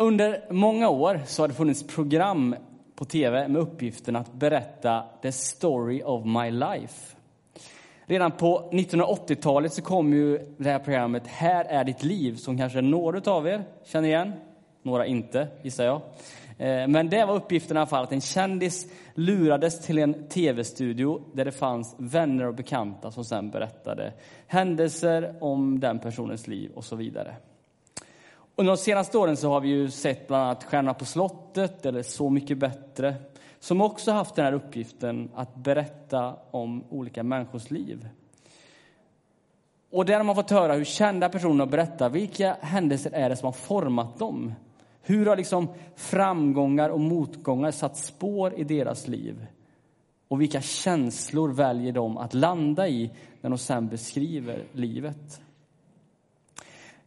Under många år så har det funnits program på tv med uppgiften att berätta the story of my life. Redan på 1980-talet så kom ju det här programmet Här är ditt liv som kanske några av er känner igen, några inte gissar jag. Eh, men det var uppgiften i alla fall att en kändis lurades till en tv-studio där det fanns vänner och bekanta som sen berättade händelser om den personens liv och så vidare. Under de senaste åren så har vi ju sett bland annat Stjärnorna på slottet eller Så mycket bättre som också haft den här uppgiften att berätta om olika människors liv. Och där har man fått höra hur kända personer berättar vilka händelser är det som har format dem. Hur har liksom framgångar och motgångar satt spår i deras liv? Och vilka känslor väljer de att landa i när de sen beskriver livet?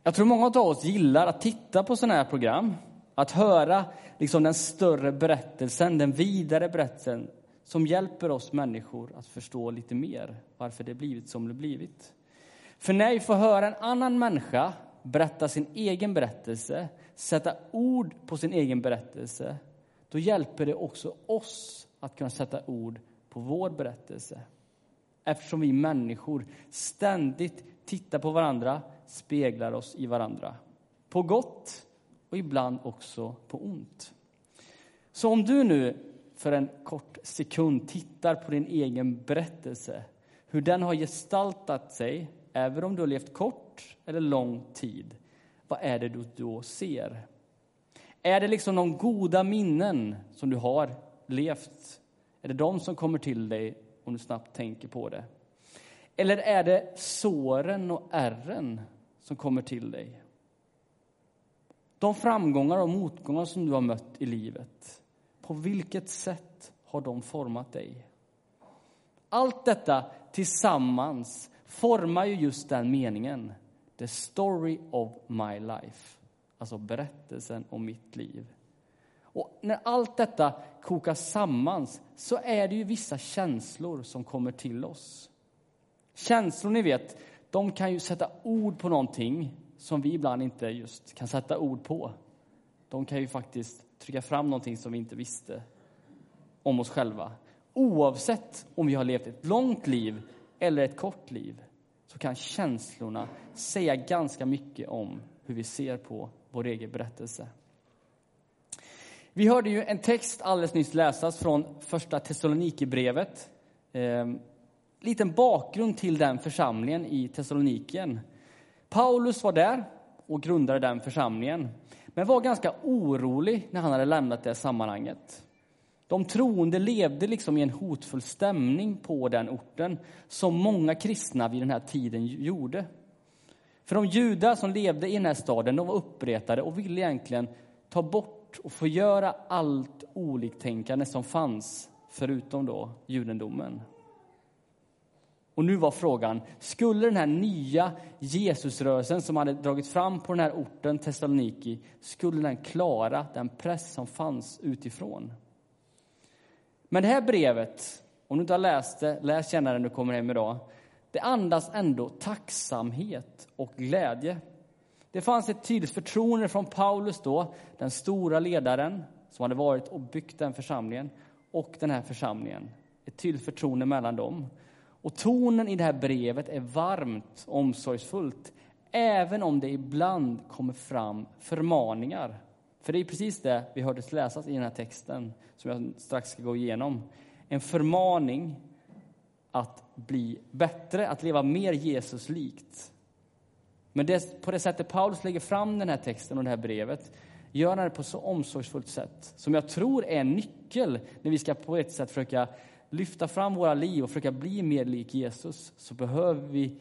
Jag tror många av oss gillar att titta på sådana här program. Att höra liksom den större berättelsen, den vidare berättelsen som hjälper oss människor att förstå lite mer varför det blivit som det blivit. För när vi får höra en annan människa berätta sin egen berättelse, sätta ord på sin egen berättelse, då hjälper det också oss att kunna sätta ord på vår berättelse. Eftersom vi människor ständigt tittar på varandra, speglar oss i varandra. På gott och ibland också på ont. Så om du nu för en kort sekund tittar på din egen berättelse, hur den har gestaltat sig, även om du har levt kort eller lång tid, vad är det du då ser? Är det liksom de goda minnen som du har levt? Är det de som kommer till dig om du snabbt tänker på det? Eller är det såren och ärren som kommer till dig? De framgångar och motgångar som du har mött i livet, på vilket sätt har de format dig? Allt detta tillsammans formar ju just den meningen. The story of my life. Alltså berättelsen om mitt liv. Och när allt detta kokas samman så är det ju vissa känslor som kommer till oss. Känslor, ni vet, de kan ju sätta ord på någonting som vi ibland inte just kan sätta ord på. De kan ju faktiskt trycka fram någonting som vi inte visste om oss själva. Oavsett om vi har levt ett långt liv eller ett kort liv så kan känslorna säga ganska mycket om hur vi ser på vår egen berättelse. Vi hörde ju en text alldeles nyss läsas från första Thessalonikerbrevet. Ehm, Liten bakgrund till den församlingen i Thessaloniken. Paulus var där och grundade den församlingen, men var ganska orolig när han hade lämnat det sammanhanget. De troende levde liksom i en hotfull stämning på den orten, som många kristna vid den här tiden gjorde. För de judar som levde i den här staden, de var uppretade och ville egentligen ta bort och förgöra allt oliktänkande som fanns, förutom då judendomen. Och nu var frågan, skulle den här nya Jesusrörelsen som hade dragit fram på den här orten, Thessaloniki, skulle den klara den press som fanns utifrån? Men det här brevet, om du inte har läst det, läs gärna det när du kommer hem idag. Det andas ändå tacksamhet och glädje. Det fanns ett tydligt förtroende från Paulus då, den stora ledaren som hade varit och byggt den församlingen, och den här församlingen. Ett tydligt förtroende mellan dem. Och tonen i det här brevet är varmt, omsorgsfullt, även om det ibland kommer fram förmaningar. För det är precis det vi hörde läsas i den här texten, som jag strax ska gå igenom. En förmaning att bli bättre, att leva mer Jesuslikt. Men det, på det sättet Paulus lägger fram den här texten och det här brevet gör han det på så omsorgsfullt sätt som jag tror är en nyckel när vi ska på ett sätt försöka lyfta fram våra liv och försöka bli mer lik Jesus så behöver vi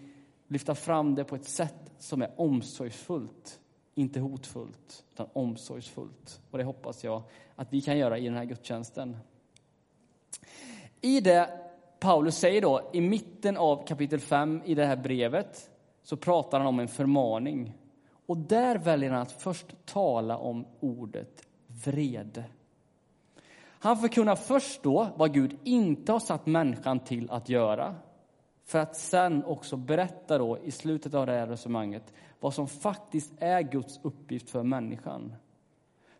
lyfta fram det på ett sätt som är omsorgsfullt. Inte hotfullt, utan omsorgsfullt. Och det hoppas jag att vi kan göra i den här gudstjänsten. I det Paulus säger då, i mitten av kapitel 5 i det här brevet, så pratar han om en förmaning. Och där väljer han att först tala om ordet vrede. Han förkunnar först då vad Gud inte har satt människan till att göra för att sen också berätta då i slutet av det här resonemanget vad som faktiskt är Guds uppgift för människan.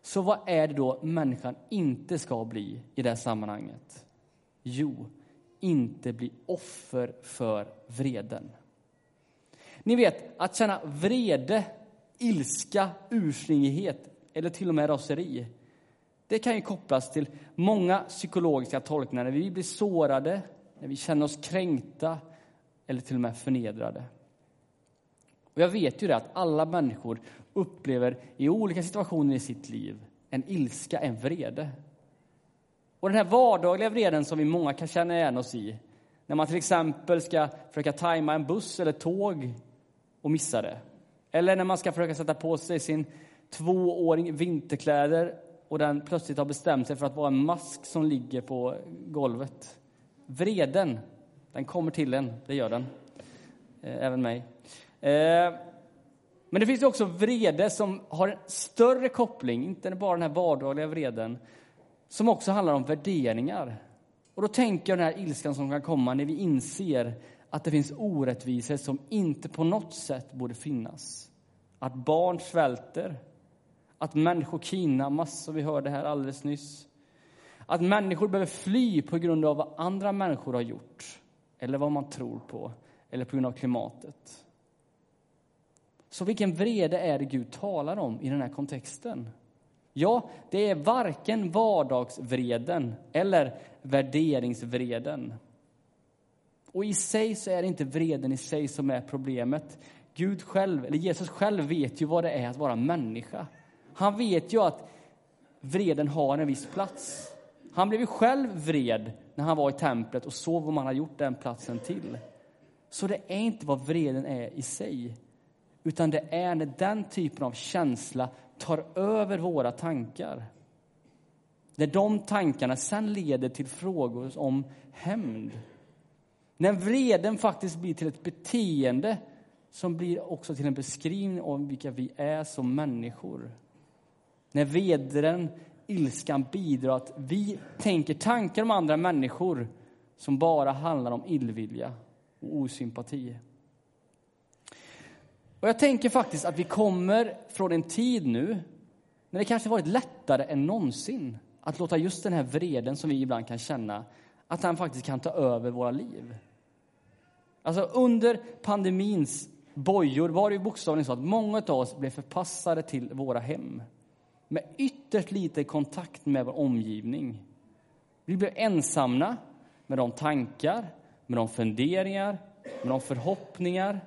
Så vad är det då människan inte ska bli i det här sammanhanget? Jo, inte bli offer för vreden. Ni vet, att känna vrede, ilska, ursinnighet eller till och med raseri. Det kan ju kopplas till många psykologiska tolkningar när vi blir sårade, när vi känner oss kränkta eller till och med förnedrade. Och jag vet ju det att alla människor upplever i olika situationer i sitt liv en ilska, en vrede. Och den här vardagliga vreden som vi många kan känna igen oss i, när man till exempel ska försöka tajma en buss eller tåg och missa det. Eller när man ska försöka sätta på sig sin tvååring vinterkläder och den plötsligt har bestämt sig för att vara en mask som ligger på golvet. Vreden, den kommer till en, det gör den. Eh, även mig. Eh, men det finns också vrede som har en större koppling, inte bara den här vardagliga vreden, som också handlar om värderingar. Och då tänker jag den här ilskan som kan komma när vi inser att det finns orättvisor som inte på något sätt borde finnas. Att barn svälter, att människor kidnappas, som vi hörde här alldeles nyss. Att människor behöver fly på grund av vad andra människor har gjort, eller vad man tror på, eller på grund av klimatet. Så vilken vrede är det Gud talar om i den här kontexten? Ja, det är varken vardagsvreden eller värderingsvreden. Och i sig så är det inte vreden i sig som är problemet. Gud själv, eller Jesus själv vet ju vad det är att vara människa. Han vet ju att vreden har en viss plats. Han blev ju själv vred när han var i templet och såg vad man har gjort den platsen till. Så det är inte vad vreden är i sig, utan det är när den typen av känsla tar över våra tankar. När de tankarna sen leder till frågor om hämnd. När vreden faktiskt blir till ett beteende som blir också till en beskrivning av vilka vi är som människor. När vedren, ilskan, bidrar att vi tänker tankar om andra människor som bara handlar om illvilja och osympati. Och jag tänker faktiskt att vi kommer från en tid nu när det kanske varit lättare än någonsin att låta just den här vreden som vi ibland kan känna, att den faktiskt kan ta över våra liv. Alltså under pandemins bojor var det ju bokstavligen så att många av oss blev förpassade till våra hem med ytterst lite kontakt med vår omgivning. Vi blev ensamma med de tankar, med de funderingar, med de förhoppningar.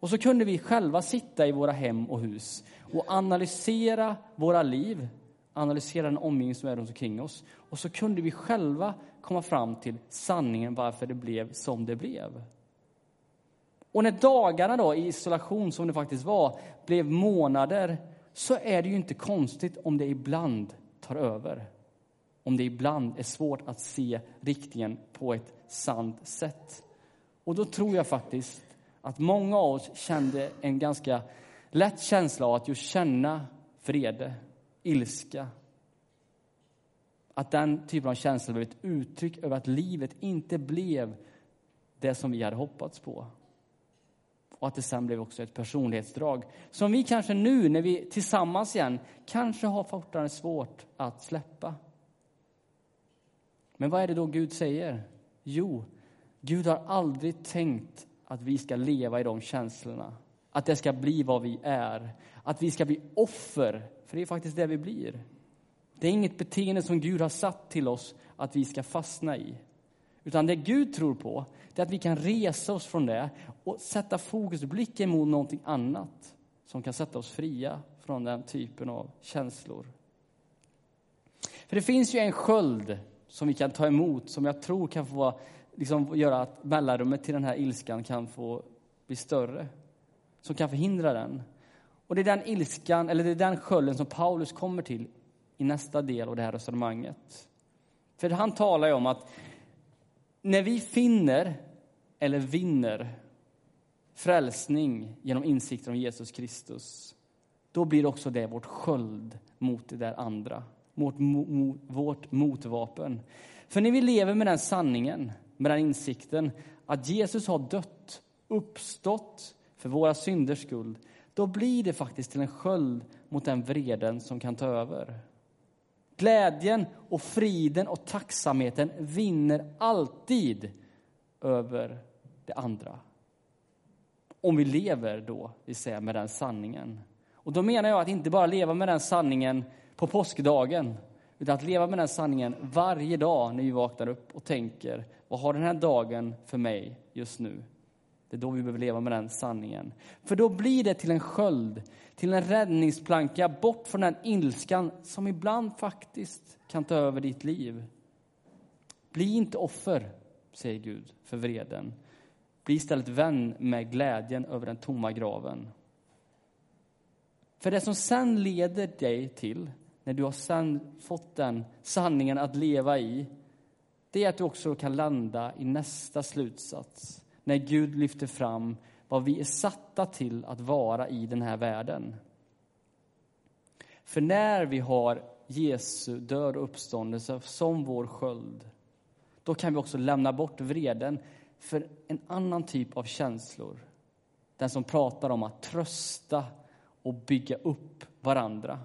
Och så kunde vi själva sitta i våra hem och hus och analysera våra liv, analysera den omgivning som är runt omkring oss. Och så kunde vi själva komma fram till sanningen varför det blev som det blev. Och när dagarna då i isolation, som det faktiskt var, blev månader så är det ju inte konstigt om det ibland tar över. Om det ibland är svårt att se riktningen på ett sant sätt. Och då tror jag faktiskt att många av oss kände en ganska lätt känsla av att just känna vrede, ilska. Att den typen av känsla blev ett uttryck över att livet inte blev det som vi hade hoppats på och att det sen blev också ett personlighetsdrag som vi kanske nu, när vi är tillsammans igen, kanske har fortfarande svårt att släppa. Men vad är det då Gud säger? Jo, Gud har aldrig tänkt att vi ska leva i de känslorna. Att det ska bli vad vi är. Att vi ska bli offer, för det är faktiskt det vi blir. Det är inget beteende som Gud har satt till oss att vi ska fastna i. Utan det Gud tror på, det är att vi kan resa oss från det och sätta fokus, blicken mot någonting annat som kan sätta oss fria från den typen av känslor. För det finns ju en sköld som vi kan ta emot som jag tror kan få liksom, göra att mellanrummet till den här ilskan kan få bli större. Som kan förhindra den. Och det är den ilskan, eller det är den skölden som Paulus kommer till i nästa del av det här resonemanget. För han talar ju om att när vi finner eller vinner frälsning genom insikten om Jesus Kristus, då blir också det vårt sköld mot det där andra, mot, mot, vårt motvapen. För när vi lever med den sanningen, med den insikten att Jesus har dött, uppstått för våra synders skull, då blir det faktiskt till en sköld mot den vreden som kan ta över. Glädjen och friden och tacksamheten vinner alltid över det andra. Om vi lever då, vi säger, med den sanningen. Och då menar jag att inte bara leva med den sanningen på påskdagen, utan att leva med den sanningen varje dag när vi vaknar upp och tänker, vad har den här dagen för mig just nu? Det är då vi behöver leva med den sanningen. För då blir det till en sköld, till en räddningsplanka bort från den ilskan som ibland faktiskt kan ta över ditt liv. Bli inte offer, säger Gud, för vreden. Bli istället vän med glädjen över den tomma graven. För det som sen leder dig till, när du har sen fått den sanningen att leva i, det är att du också kan landa i nästa slutsats när Gud lyfter fram vad vi är satta till att vara i den här världen. För när vi har Jesu död och uppståndelse som vår sköld, då kan vi också lämna bort vreden för en annan typ av känslor. Den som pratar om att trösta och bygga upp varandra.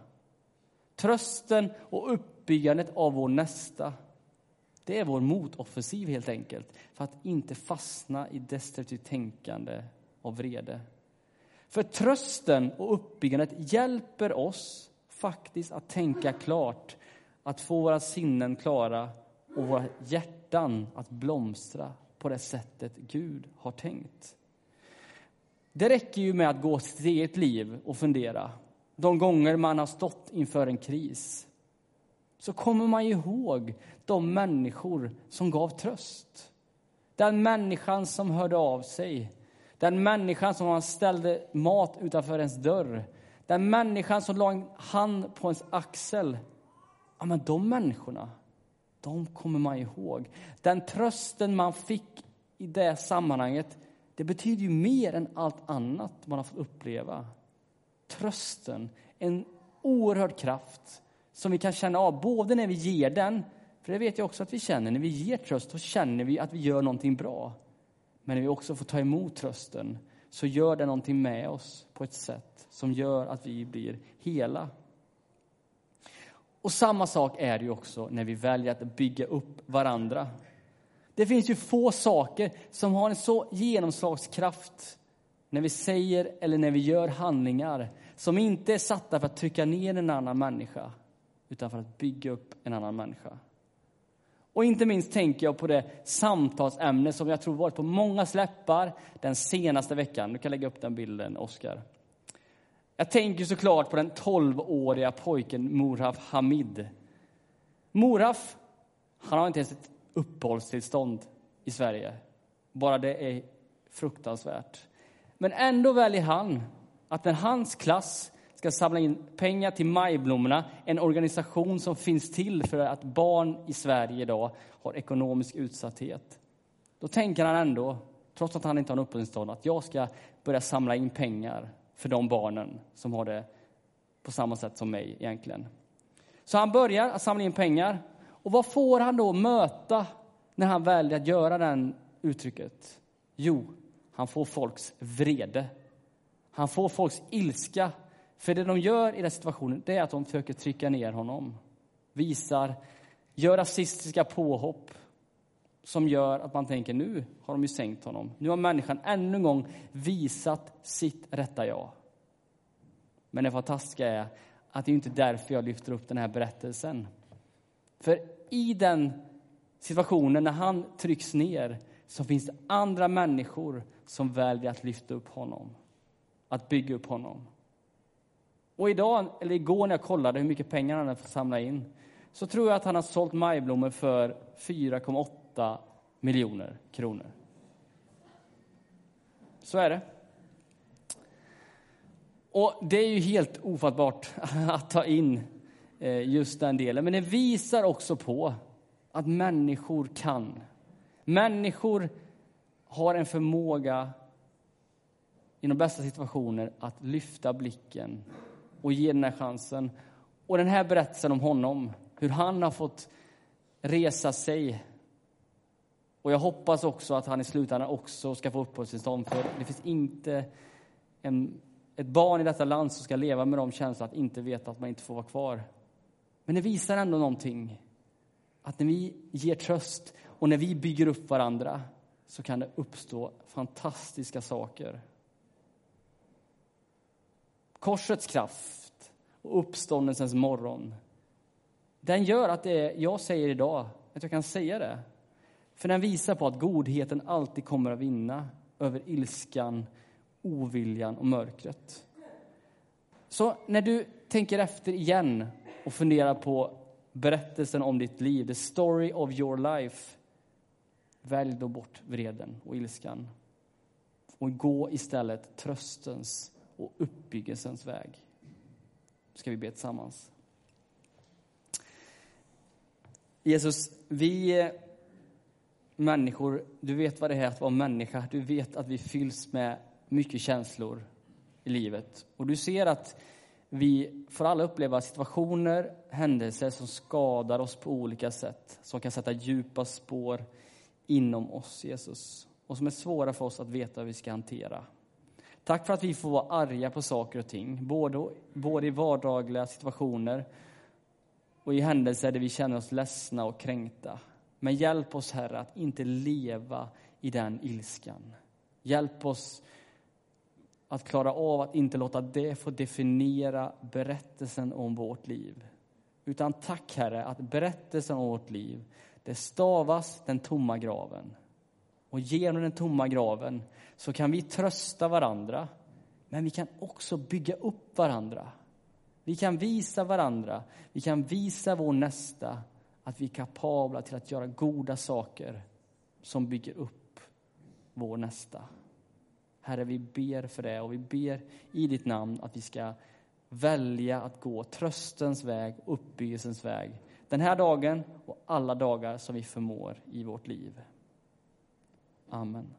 Trösten och uppbyggandet av vår nästa det är vår motoffensiv helt enkelt, för att inte fastna i destruktivt tänkande och vrede. För trösten och uppbyggandet hjälper oss faktiskt att tänka klart, att få våra sinnen klara och våra hjärtan att blomstra på det sättet Gud har tänkt. Det räcker ju med att gå sitt eget liv och fundera. De gånger man har stått inför en kris så kommer man ihåg de människor som gav tröst. Den människan som hörde av sig. Den människan som man ställde mat utanför ens dörr. Den människan som la en hand på ens axel. Ja, men de människorna, de kommer man ihåg. Den trösten man fick i det sammanhanget, det betyder ju mer än allt annat man har fått uppleva. Trösten, en oerhörd kraft som vi kan känna av, både när vi ger den, för det vet jag också att vi känner, när vi ger tröst, så känner vi att vi gör någonting bra. Men när vi också får ta emot trösten, så gör det någonting med oss på ett sätt som gör att vi blir hela. Och samma sak är det ju också när vi väljer att bygga upp varandra. Det finns ju få saker som har en så genomslagskraft när vi säger eller när vi gör handlingar som inte är satta för att trycka ner en annan människa utan för att bygga upp en annan människa. Och inte minst tänker jag på det samtalsämne som jag tror varit på många släppar den senaste veckan. Du kan lägga upp den bilden, Oskar. Jag tänker såklart på den 12-åriga pojken Morhaf Hamid. Morhaf, han har inte ens ett uppehållstillstånd i Sverige. Bara det är fruktansvärt. Men ändå väljer han att när hans klass ska samla in pengar till Majblommorna, en organisation som finns till för att barn i Sverige idag har ekonomisk utsatthet. Då tänker han ändå, trots att han inte har en uppehållstillstånd, att jag ska börja samla in pengar för de barnen som har det på samma sätt som mig egentligen. Så han börjar att samla in pengar. Och vad får han då möta när han väljer att göra det uttrycket? Jo, han får folks vrede. Han får folks ilska för det de gör i den situationen, det är att de försöker trycka ner honom. Visar, gör rasistiska påhopp som gör att man tänker nu har de ju sänkt honom. Nu har människan ännu en gång visat sitt rätta jag. Men det fantastiska är att det är inte därför jag lyfter upp den här berättelsen. För i den situationen, när han trycks ner, så finns det andra människor som väljer att lyfta upp honom, att bygga upp honom. Och idag, eller igår när jag kollade hur mycket pengar han hade fått samla in, så tror jag att han har sålt majblommor för 4,8 miljoner kronor. Så är det. Och det är ju helt ofattbart att ta in eh, just den delen. Men det visar också på att människor kan. Människor har en förmåga i de bästa situationer att lyfta blicken och ge den här chansen. Och den här berättelsen om honom, hur han har fått resa sig. Och jag hoppas också att han i slutändan också ska få uppehållstillstånd, för det finns inte en, ett barn i detta land som ska leva med de känslorna att inte veta att man inte får vara kvar. Men det visar ändå någonting. Att när vi ger tröst och när vi bygger upp varandra så kan det uppstå fantastiska saker. Korsets kraft och uppståndelsens morgon, den gör att det jag säger idag, att jag kan säga det. För den visar på att godheten alltid kommer att vinna över ilskan, oviljan och mörkret. Så när du tänker efter igen och funderar på berättelsen om ditt liv, the story of your life, välj då bort vreden och ilskan och gå istället tröstens och uppbyggelsens väg. Ska vi be tillsammans. Jesus, vi människor, du vet vad det är att vara människa. Du vet att vi fylls med mycket känslor i livet. Och du ser att vi får alla uppleva situationer, händelser som skadar oss på olika sätt, som kan sätta djupa spår inom oss, Jesus, och som är svåra för oss att veta hur vi ska hantera. Tack för att vi får vara arga på saker och ting, både, både i vardagliga situationer och i händelser där vi känner oss ledsna och kränkta. Men hjälp oss, Herre, att inte leva i den ilskan. Hjälp oss att klara av att inte låta det få definiera berättelsen om vårt liv. Utan tack, Herre, att berättelsen om vårt liv, det stavas den tomma graven. Och genom den tomma graven så kan vi trösta varandra, men vi kan också bygga upp varandra. Vi kan visa varandra, vi kan visa vår nästa att vi är kapabla till att göra goda saker som bygger upp vår nästa. Herre, vi ber för det och vi ber i ditt namn att vi ska välja att gå tröstens väg, uppbyggelsens väg den här dagen och alla dagar som vi förmår i vårt liv. Amen.